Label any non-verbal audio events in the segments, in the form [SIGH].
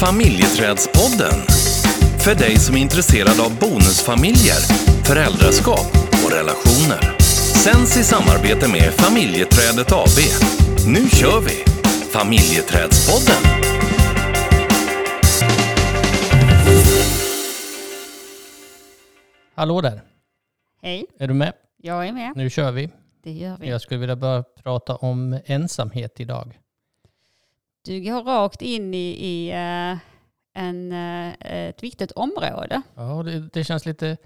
Familjeträdspodden. För dig som är intresserad av bonusfamiljer, föräldraskap och relationer. Sänds i samarbete med Familjeträdet AB. Nu kör vi! Familjeträdspodden. Hallå där, Hej, är du med? jag är med. Nu kör vi. Det gör vi. Jag skulle vilja börja prata om ensamhet idag. Du går rakt in i, i eh, en, eh, ett viktigt område. Ja, det, det känns lite...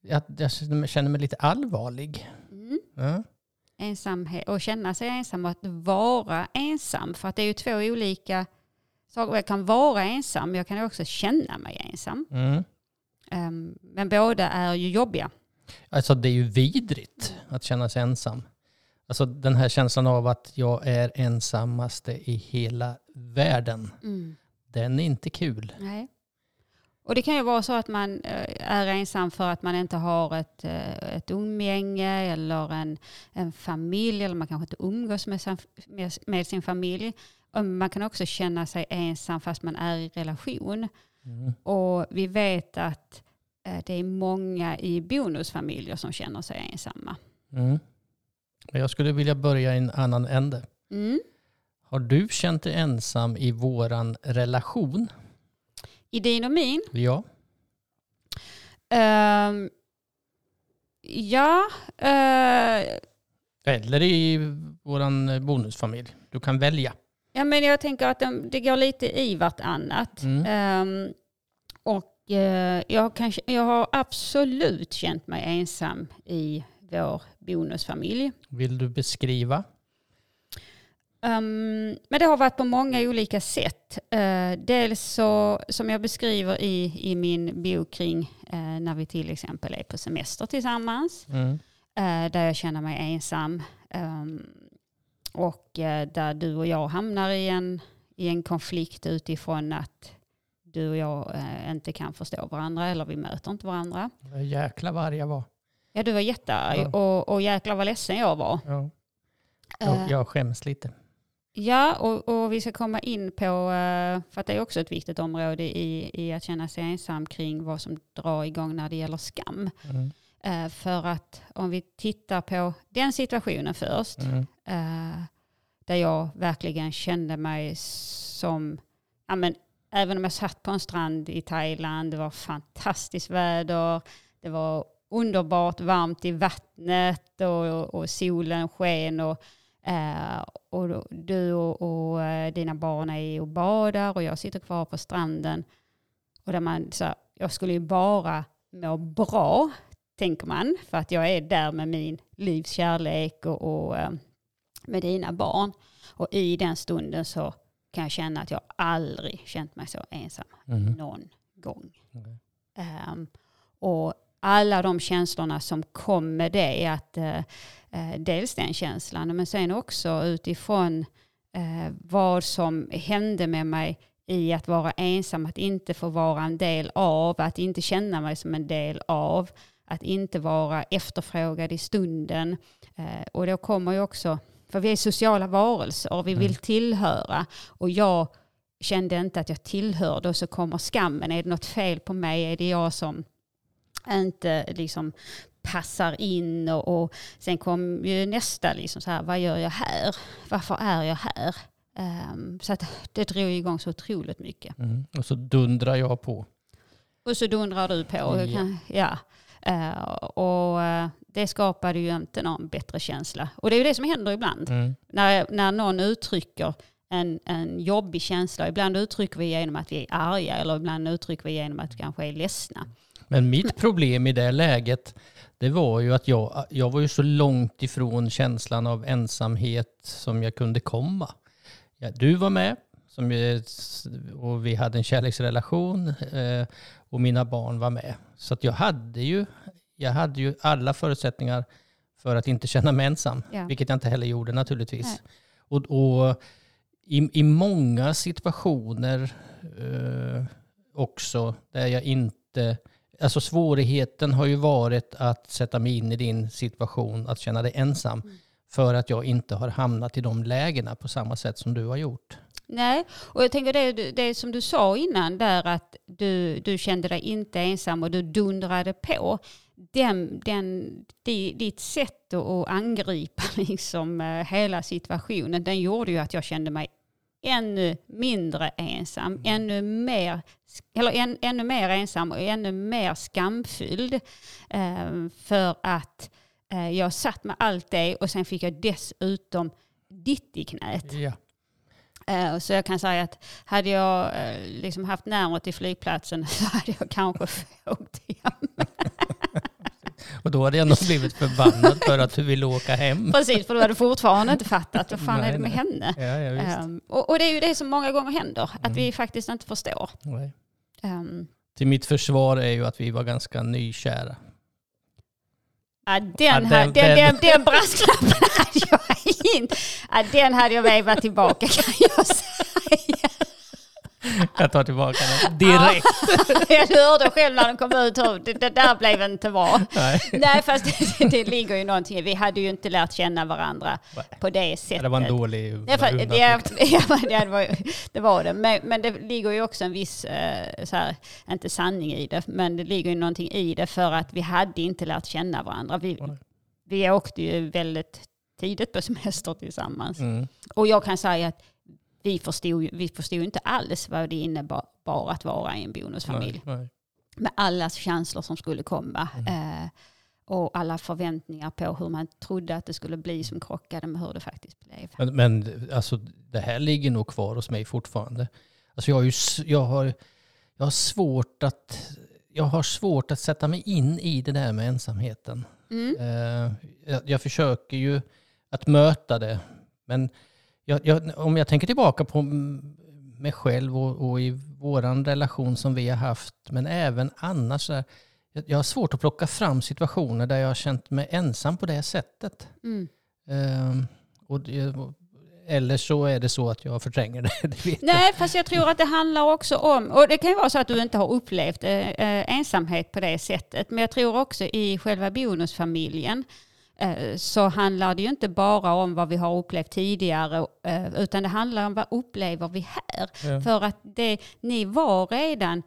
Jag, jag känner mig lite allvarlig. Mm. Ja. Ensamhet, och känna sig ensam och att vara ensam. För att det är ju två olika saker. Jag kan vara ensam, men jag kan också känna mig ensam. Mm. Ehm, men båda är ju jobbiga. Alltså det är ju vidrigt att känna sig ensam. Alltså den här känslan av att jag är ensammaste i hela världen. Den är inte kul. Nej. Och det kan ju vara så att man eh, är ensam för att man inte har ett, eh, ett umgänge eller en, en familj eller man kanske inte umgås med, sin- med, med sin familj. Man kan också känna sig ensam fast man är i relation. Mm. Och vi vet att eh, det är många i bonusfamiljer som känner sig ensamma. Mm. Men Jag skulle vilja börja i en annan ände. Mm. Har du känt dig ensam i våran relation? I din och min Ja. Ehm, ja, eh, Eller i våran bonusfamilj. Du kan välja. ja, men jag tänker att de, det går lite i vartannat. Mm. Ehm, och eh, jag, kan, jag har absolut känt mig ensam i vår bonusfamilj. Vill du beskriva? Ehm, men det har varit på många olika sätt. Eh, dels så, som jag beskriver i, i min bok kring eh, när vi till exempel är på semester tillsammans. Mm. eh, där jag känner mig ensam. Ehm, och där du och jag hamnar i en, i en konflikt utifrån att du och jag inte kan förstå varandra eller vi möter inte varandra. Jäklar vad arg jag var. Ja, du var jättearg Ja. och, och jäklar vad ledsen jag var. Ja. Eh, Jag, jag skäms lite. Ja, och, och vi ska komma in på, eh, för att det är också ett viktigt område i, i att känna sig ensam kring vad som drar igång när det gäller skam. Mm. Eh, För att om vi tittar på den situationen först, Mm. där jag verkligen kände mig som, ja men, även om jag satt på en strand i Thailand, det var fantastiskt väder, det var underbart varmt i vattnet och, och solen sken och, eh, och du och, och eh, dina barn är och badar och jag sitter kvar på stranden. Och där man, så jag skulle ju bara må bra, tänker man, för att jag är där med min livs kärlek och, och eh, med dina barn. Och i den stunden så kan jag känna att jag aldrig känt mig så ensam Mm. någon gång. Okej. Ehm, och alla de känslorna som kom med det, att eh, eh, dels den känslan, men sen också utifrån eh, vad som hände med mig i att vara ensam, att inte få vara en del av, att inte känna mig som en del av, att inte vara efterfrågad i stunden. Eh, och då kommer ju också, för vi är sociala varelser och vi vill tillhöra. Och jag kände inte att jag tillhörde och så kommer skammen. Är det något fel på mig? Är det jag som inte liksom passar in? Och, och sen kom ju nästa, liksom så här, vad gör jag här? Varför är jag här? Ehm, så det drog igång så otroligt mycket. Mm. Och så dundrar jag på. Och så dundrar du på. Ja. kan, ja. Eh, och eh, det skapade ju inte någon bättre känsla. Och det är ju det som händer ibland. Mm. När, när någon uttrycker en, en jobbig känsla. Ibland uttrycker vi genom att vi är arga eller ibland uttrycker vi genom att vi kanske är ledsna. Men mitt problem i det läget, det var ju att jag, jag var ju så långt ifrån känslan av ensamhet som jag kunde komma. Ja, du var med, som och vi hade en kärleksrelation eh, och mina barn var med. Så att jag hade ju, jag hade ju alla förutsättningar för att inte känna mig ensam, Ja. vilket jag inte heller gjorde naturligtvis. Nej. Och, och i, i många situationer eh, också där jag inte... Alltså svårigheten har ju varit att sätta mig in i din situation, att känna dig ensam. för att jag inte har hamnat i de lägena på samma sätt som du har gjort. Nej, och jag tänker det, det som du sa innan där att du, du kände dig inte ensam och du dundrade på. Den, den, ditt sätt att angripa [LAUGHS] liksom eh, hela situationen, den gjorde ju att jag kände mig ännu mindre ensam, mm. ännu, mer, eller än, ännu mer ensam och ännu mer skamfylld. Eh, för att eh, jag satt med allt det och sen fick jag dessutom ditt i knät. Ja. Eh, så jag kan säga att hade jag liksom haft närmare till flygplatsen [LAUGHS] så hade jag kanske [LAUGHS] åkt hem. Och då hade jag nog blivit förbannad för att du ville åka hem. [LAUGHS] Precis, för du hade fortfarande inte fattat vad fan nej, är det med nej. henne. Ja, ja, um, och, och, det är ju det som många gånger händer, att mm. vi faktiskt inte förstår. Um, Till mitt försvar är ju att vi var ganska nykära. Ja, den, ja, den, den, den, den, den brasklappen hade jag inte. Ja, den hade jag vevat tillbaka kan jag säga. [LAUGHS] Jag tar tillbaka den direkt. Ja, [LAUGHS] jag hörde själv när den kom ut hur det, det där blev inte bra. Nej, [LAUGHS] Nej fast det, det ligger ju någonting. Vi hade ju inte lärt känna varandra Nej. på det sättet. det var en dålig ja, för, det, ja, det, var, det var det. Men, men, det ligger ju också en viss, eh, så här, inte sanning i det, men det ligger ju någonting i det för att vi hade inte lärt känna varandra. Vi, vi åkte ju väldigt tidigt på semester tillsammans. Mm. Och jag kan säga att vi förstod, vi förstod inte alls vad det innebar att vara i en bonusfamilj. Nej, nej. Med alla känslor som skulle komma. Mm. Eh, och alla förväntningar på hur man trodde att det skulle bli som krockade med hur det faktiskt blev. Men, men alltså, det här ligger nog kvar hos mig fortfarande. Alltså jag, har ju, jag, har, jag, har svårt att, jag har svårt att sätta mig in i det där med ensamheten. Mm. Eh, jag, jag försöker ju att möta det. Men jag, jag, om jag tänker tillbaka på mig själv och, och i vår relation som vi har haft, men även annars. Där, jag, jag har svårt att plocka fram situationer där jag har känt mig ensam på det sättet. Mm. Um, och eller så är det så att jag förtränger det. [LAUGHS] det Nej, fast jag tror att det handlar också om, och det kan ju vara så att du inte har upplevt eh, ensamhet på det sättet, men jag tror också i själva bonusfamiljen Eh, så handlar det ju inte bara om vad vi har upplevt tidigare eh, utan det handlar om vad upplever vi här. Ja. För att det, ni var redan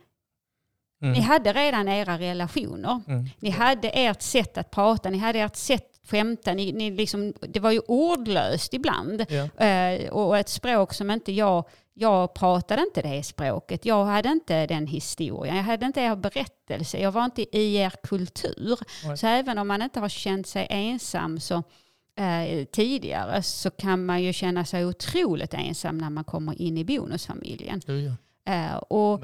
Mm. Ni hade redan era relationer. Mm. Ni hade ert sätt att prata, ni hade ert sätt skämta. Ni, ni liksom, det var ju ordlöst ibland. Ja. Eh, och ett språk som inte jag jag pratade inte det språket. Jag hade inte den historien. Jag hade inte er berättelse. Jag var inte i er kultur. Nej. Så även om man inte har känt sig ensam så eh, tidigare så kan man ju känna sig otroligt ensam när man kommer in i bonusfamiljen. Ja, ja. Eh, och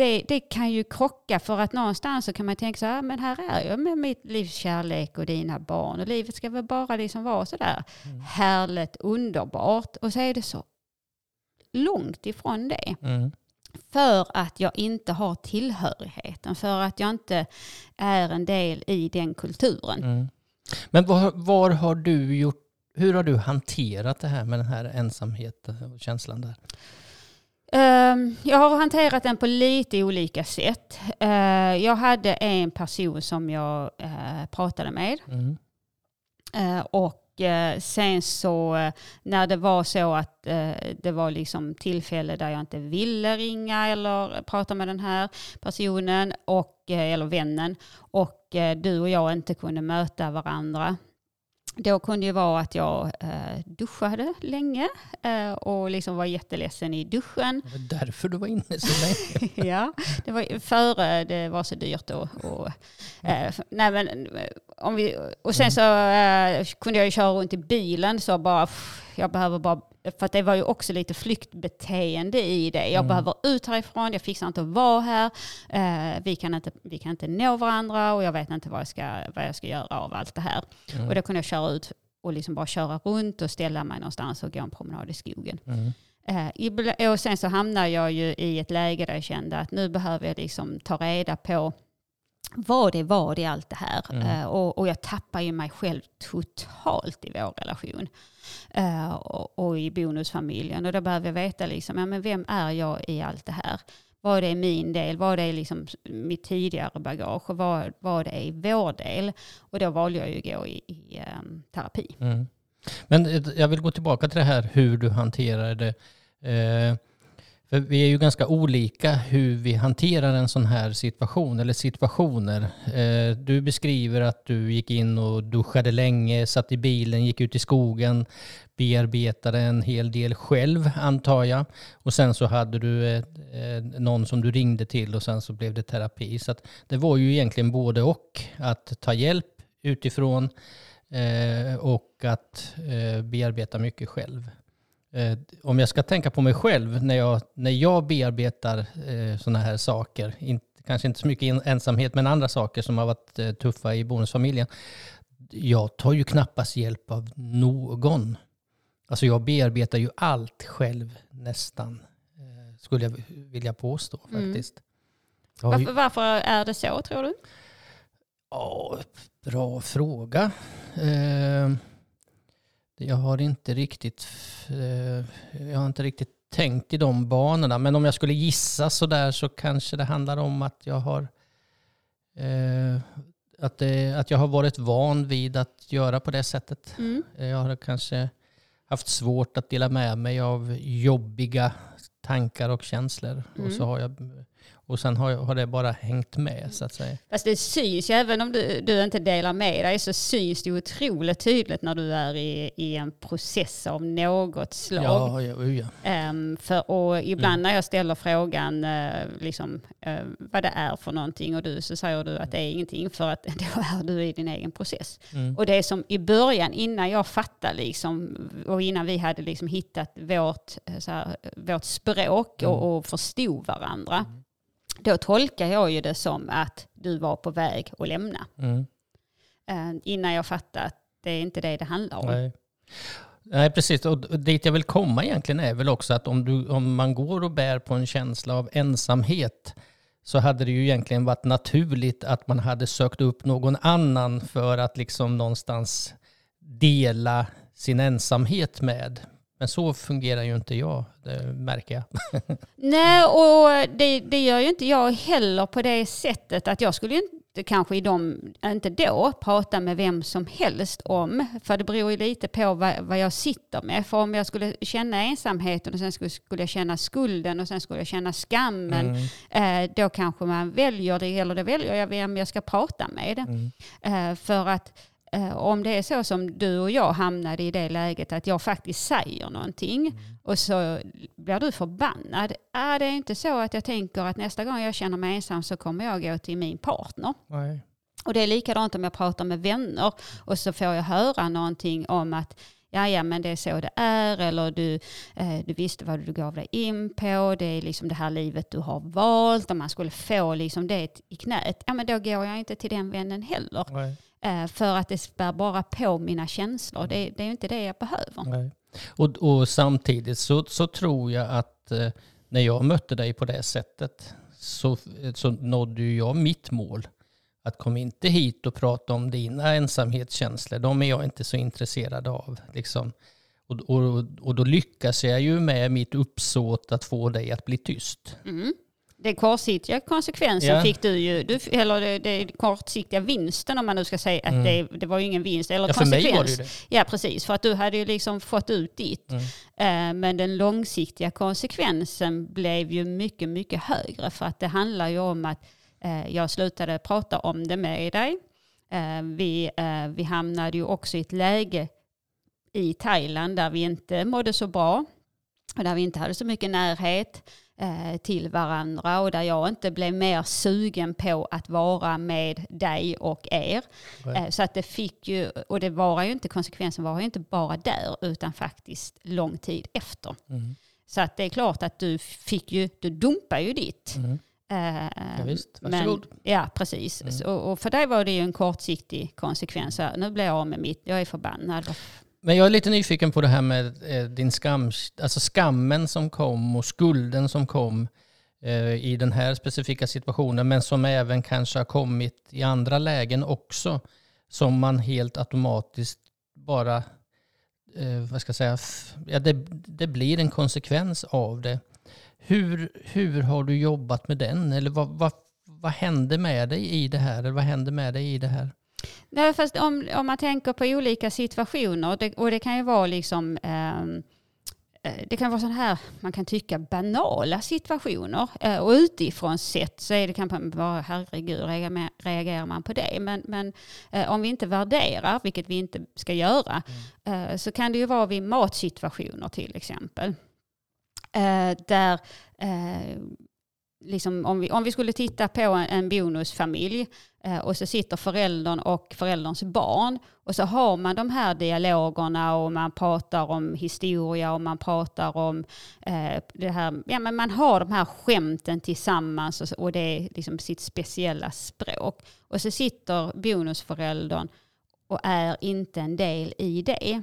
det, det, kan ju krocka för att någonstans så kan man tänka så här, men här är jag med mitt livs kärlek och dina barn och livet ska väl bara liksom vara sådär mm. härligt, underbart och så är det så långt ifrån det. Mm. För att jag inte har tillhörigheten, för att jag inte är en del i den kulturen. Mm. Men var, var, har du gjort, hur har du hanterat det här med den här ensamheten och känslan där? Uh, jag har hanterat den på lite olika sätt. Uh, jag hade en person som jag uh, pratade med. Mm. Eh, och Eh, sen så eh, när det var så att eh, det var liksom tillfälle där jag inte ville ringa eller prata med den här personen och, eller vännen och du och jag inte kunde möta varandra då kunde det vara att jag eh, duschade länge eh, och liksom var jätteledsen i duschen. Det var därför du var inne så länge? [LAUGHS] ja, det var före det var så dyrt. Och, och eh, nej men, om vi, och sen så eh, kunde jag ju köra runt i bilen så bara, jag behöver bara för det var ju också lite flyktbeteende i det. Jag mm. behöver ut härifrån, jag fixar inte att vara här, eh, vi, kan inte, vi kan inte nå varandra och jag vet inte vad jag ska, vad jag ska göra av allt det här. Mm. Och då kunde jag köra ut och liksom bara köra runt och ställa mig någonstans och gå en promenad i skogen. Mm. Eh, och sen så hamnade jag ju i ett läge där jag kände att nu behöver jag liksom ta reda på vad det var i allt det här. Mm. Uh, och, och, jag tappar ju mig själv totalt i vår relation. Uh, och, och, i bonusfamiljen. Och då behöver jag veta liksom, ja, men vem är jag i allt det här? Vad är min del? Vad är liksom mitt tidigare bagage? Och vad, vad är vår del? Och då valde jag ju att gå i, i um, terapi. Mm. Men eh, jag vill gå tillbaka till det här hur du hanterar det. Eh, för vi är ju ganska olika hur vi hanterar en sån här situation eller situationer. Eh, du beskriver att du gick in och duschade länge, satt i bilen, gick ut i skogen, bearbetade en hel del själv antar jag. Och sen så hade du eh, eh, någon som du ringde till och sen så blev det terapi. Så det var ju egentligen både och. Att ta hjälp utifrån och att bearbeta mycket själv. Eh, om jag ska tänka på mig själv när jag, när jag bearbetar eh, sådana här saker, inte, kanske inte så mycket ensamhet men andra saker som har varit eh, tuffa i bonusfamiljen. Jag tar ju knappast hjälp av någon. Alltså jag bearbetar ju allt själv nästan, eh, skulle jag vilja påstå mm. faktiskt. Mm. Varför, varför är det så tror du? Ja, bra fråga. Eh, jag har inte riktigt, eh, jag har inte riktigt tänkt i de banorna. Men om jag skulle gissa så där så kanske det handlar om att jag har eh, att, det, att jag har varit van vid att göra på det sättet. Mm. Jag har kanske haft svårt att dela med mig av jobbiga tankar och känslor. Mm. Och så har jag och sen har, har det bara hängt med så att säga. Fast det syns ju, även om du, du inte delar med dig, så syns det otroligt tydligt när du är i, i en process av något slag. Ja, ja, ja. Um, för, och ibland mm. när jag ställer frågan uh, liksom, uh, vad det är för någonting och du så säger du att det är ingenting för att [LAUGHS] då är du i din egen process. Mm. Och det är som i början, innan jag fattade liksom, och innan vi hade liksom hittat vårt, eh, så här, vårt språk mm. och, och förstod varandra, mm då tolkar jag ju det som att du var på väg att lämna. Mm. Uh, innan jag fattade att det är inte det det handlar om. Nej. Nej, precis. Och dit jag vill komma egentligen är väl också att om, du, om man går och bär på en känsla av ensamhet så hade det ju egentligen varit naturligt att man hade sökt upp någon annan för att liksom någonstans dela sin ensamhet med. Men så fungerar ju inte jag, det märker jag. [LAUGHS] Nej, och det, det gör ju inte jag heller på det sättet att jag skulle inte kanske i dem, inte då, prata med vem som helst om. För det beror ju lite på vad, vad jag sitter med. För om jag skulle känna ensamheten och sen skulle, skulle jag känna skulden och sen skulle jag känna skammen, mm. eh, då kanske man väljer det, eller det väljer jag vem jag ska prata med. Mm. Eh, för att om det är så som du och jag hamnade i det läget att jag faktiskt säger någonting mm. och så blir du förbannad. Är det inte så att jag tänker att nästa gång jag känner mig ensam så kommer jag gå till min partner. Nej. Och det är likadant om jag pratar med vänner och så får jag höra någonting om att ja, ja, men det är så det är, eller du, eh, du visste vad du gav dig in på, det är liksom det här livet du har valt, om man skulle få liksom det i knät, ja men då går jag inte till den vännen heller. Nej. Eh, för att det spär bara på mina känslor. Det, det är inte det jag behöver. Nej. Och, och, samtidigt så, så tror jag att eh, när jag mötte dig på det sättet så, så nådde jag mitt mål. Att kom inte hit och prata om dina ensamhetskänslor. De är jag inte så intresserad av. Liksom. Och, och, och då lyckas jag ju med mitt uppsåt att få dig att bli tyst. Mm den kortsiktiga konsekvensen ja. fick du ju, du, eller det, det kortsiktiga vinsten om man nu ska säga att mm. det, det var ju ingen vinst eller ja, konsekvens. För mig var det ju det. Ja precis, för att du hade ju liksom fått ut ditt. Mm. Uh, men den långsiktiga konsekvensen blev ju mycket, mycket högre för att det handlar ju om att uh, jag slutade prata om det med dig. Uh, vi, vi hamnade ju också i ett läge i Thailand där vi inte mådde så bra och där vi inte hade så mycket närhet till varandra och där jag inte blev mer sugen på att vara med dig och er. Eh, så att det fick ju, och det var ju inte, konsekvensen var ju inte bara där utan faktiskt lång tid efter. Mm. Så att det är klart att du fick ju, du dumpar ju ditt. Mm. Eh, ja, visst, varsågod. Men, ja, precis. Mm. Så, och för dig var det ju en kortsiktig konsekvens. Nu blir jag av med mitt, jag är förbannad. Men jag är lite nyfiken på det här med eh, din skam, alltså skammen som kom och skulden som kom eh, i den här specifika situationen, men som även kanske har kommit i andra lägen också, som man helt automatiskt bara, eh, vad ska jag säga, ja, det, det blir en konsekvens av det. Hur, hur har du jobbat med den? Eller vad, vad, vad hände med dig i det här? Eller vad hände med dig i det här? Nej, fast om, om man tänker på olika situationer, det, och det kan ju vara liksom ehm, eh, det kan vara sådana här, man kan tycka banala situationer. Eh, och utifrån sett så är det kanske bara, herregud, reagerar, man på det? Men, men eh, om vi inte värderar, vilket vi inte ska göra, eh, så kan det ju vara vid matsituationer till exempel. Där liksom, om, vi, om vi skulle titta på en, en bonusfamilj eh, och så sitter föräldern och förälderns barn och så har man de här dialogerna och man pratar om historia och man pratar om eh, det här, ja men man har de här skämten tillsammans och, och det är liksom sitt speciella språk. Och så sitter bonusföräldern och är inte en del i det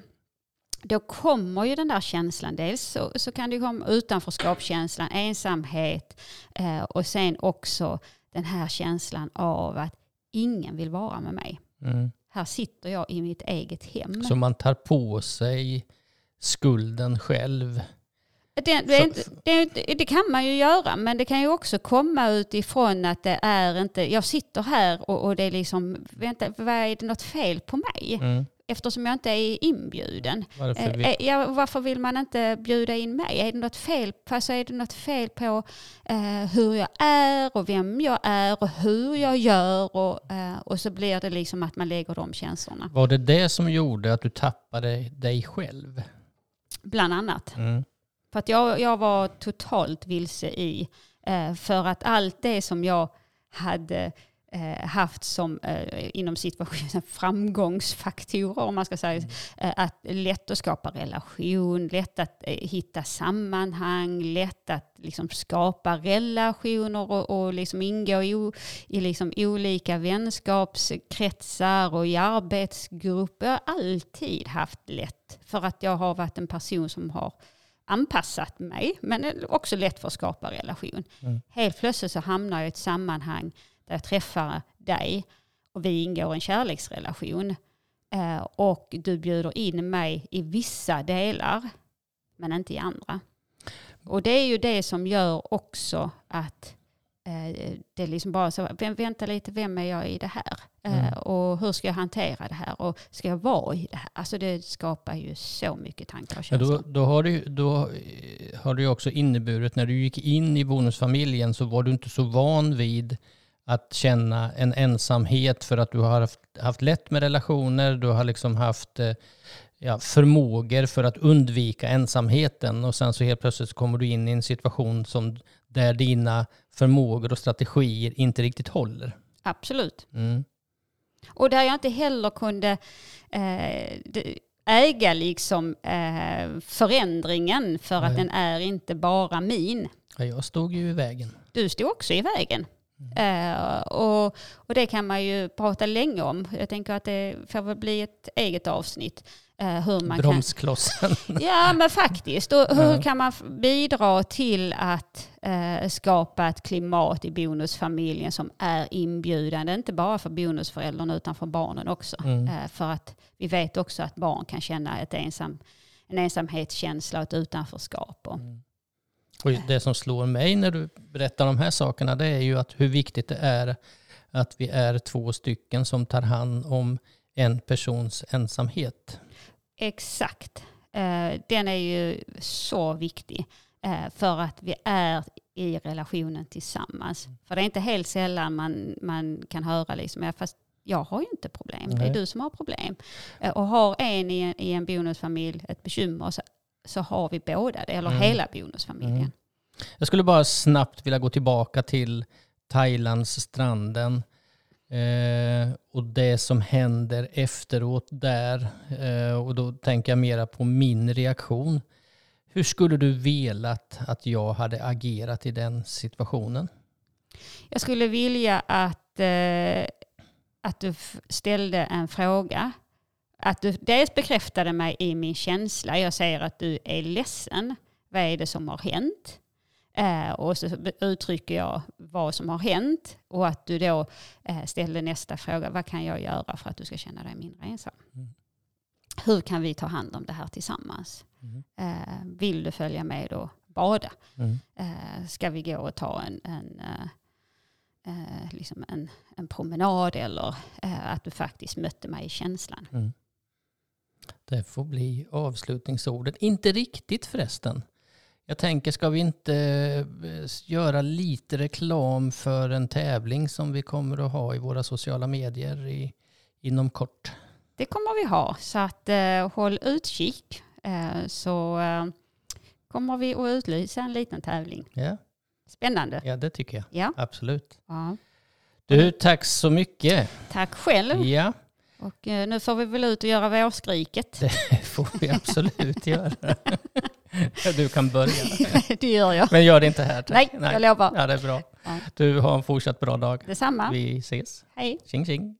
då kommer ju den där känslan. Dels så, så kan det komma utanförskapskänslan, ensamhet eh, och sen också den här känslan av att ingen vill vara med mig. Mm. Här sitter jag i mitt eget hem. Så man tar på sig skulden själv? Det, det, det, det, kan man ju göra, men det kan ju också komma utifrån att det är inte, jag sitter här och, och det är liksom, vänta, vad är det något fel på mig? Mm eftersom jag inte är inbjuden. Varför vill, eh, ja, varför vill man inte bjuda in mig? Är det något fel, alltså är det något fel på eh, hur jag är och vem jag är och hur jag gör? Och, eh, och så blir det liksom att man lägger de känslorna. Var det det som gjorde att du tappade dig själv? Bland annat. Mm. För att jag, jag var totalt vilse i, eh, för att allt det som jag hade eh, haft som eh, inom situationen [LAUGHS] framgångsfaktorer om man ska säga. Mm. Eh, att lätt att skapa relation, lätt att eh, hitta sammanhang, lätt att liksom, skapa relationer och, och liksom ingå i, i liksom, olika vänskapskretsar och i arbetsgrupper. Jag har alltid haft lätt för att jag har varit en person som har anpassat mig, men också lätt för att skapa relation. Mm. Helt plötsligt så hamnar jag i ett sammanhang där jag träffar dig och vi ingår en kärleksrelation eh, och du bjuder in mig i vissa delar men inte i andra. Och det är ju det som gör också att eh, det är liksom bara så, vänta lite, vem är jag i det här? Eh, mm. Och hur ska jag hantera det här? Och ska jag vara i det här? Alltså det skapar ju så mycket tankar och känslor. Ja, då, då, har det, då har det ju också inneburit, när du gick in i bonusfamiljen så var du inte så van vid att känna en ensamhet för att du har haft, haft lätt med relationer, du har liksom haft eh, ja, förmågor för att undvika ensamheten och sen så helt plötsligt kommer du in i en situation som där dina förmågor och strategier inte riktigt håller. Absolut. Mm. Och där jag inte heller kunde eh, äga liksom eh, förändringen för Nej. att den är inte bara min. Ja, jag stod ju i vägen. Du stod också i vägen. Uh, och, och det kan man ju prata länge om. Jag tänker att det får väl bli ett eget avsnitt. Uh, hur man Bromsklossen. Kan, [LAUGHS] ja men faktiskt. Och hur uh. kan man bidra till att uh, skapa ett klimat i bonusfamiljen som är inbjudande. Inte bara för bonusföräldrarna utan för barnen också. Mm. för att vi vet också att barn kan känna ett ensam, en ensamhetskänsla och ett utanförskap. Och, mm. Och det som slår mig när du berättar de här sakerna det är ju att hur viktigt det är att vi är två stycken som tar hand om en persons ensamhet. Exakt. Eh, den är ju så viktig eh, för att vi är i relationen tillsammans. För det är inte helt sällan man, man kan höra liksom, ja, fast jag har ju inte problem, Nej. det är du som har problem. Eh, och har en i en, i en bonusfamilj ett bekymmer så så har vi båda det, eller mm. hela bonusfamiljen. Mm. Jag skulle bara snabbt vilja gå tillbaka till Thailands stranden eh, och det som händer efteråt där. Eh, och då tänker jag mera på min reaktion. Hur skulle du velat att jag hade agerat i den situationen? Jag skulle vilja att, eh, att du ställde en fråga att du dels bekräftade mig i min känsla. Jag säger att du är ledsen. Vad är det som har hänt? Eh, och så uttrycker jag vad som har hänt och att du då eh, ställer nästa fråga. Vad kan jag göra för att du ska känna dig mindre ensam? Mm. Hur kan vi ta hand om det här tillsammans? Mm. Eh, vill du följa med och bada? Mm. Eh, ska vi gå och ta en, en, liksom en, en promenad eller att du faktiskt mötte mig i känslan. Det får bli avslutningsorden. Inte riktigt förresten. Jag tänker, ska vi inte eh, göra lite reklam för en tävling som vi kommer att ha i våra sociala medier i, inom kort? Det kommer vi ha, så att eh, håll utkik. Eh, så eh, kommer vi att utlysa en liten tävling. Ja, Spännande. ja det tycker jag. Ja. Absolut. Ja. Du, tack så mycket. Tack själv. Ja, Och eh, nu får vi väl ut och göra vårskriket. det får vi absolut göra. Du kan börja. [LAUGHS] det gör jag. Men gör det inte här. tack. Nej, jag lovar. Ja, det är bra. Du har en fortsatt bra dag. Detsamma. Vi ses. Hej. Tjing tjing.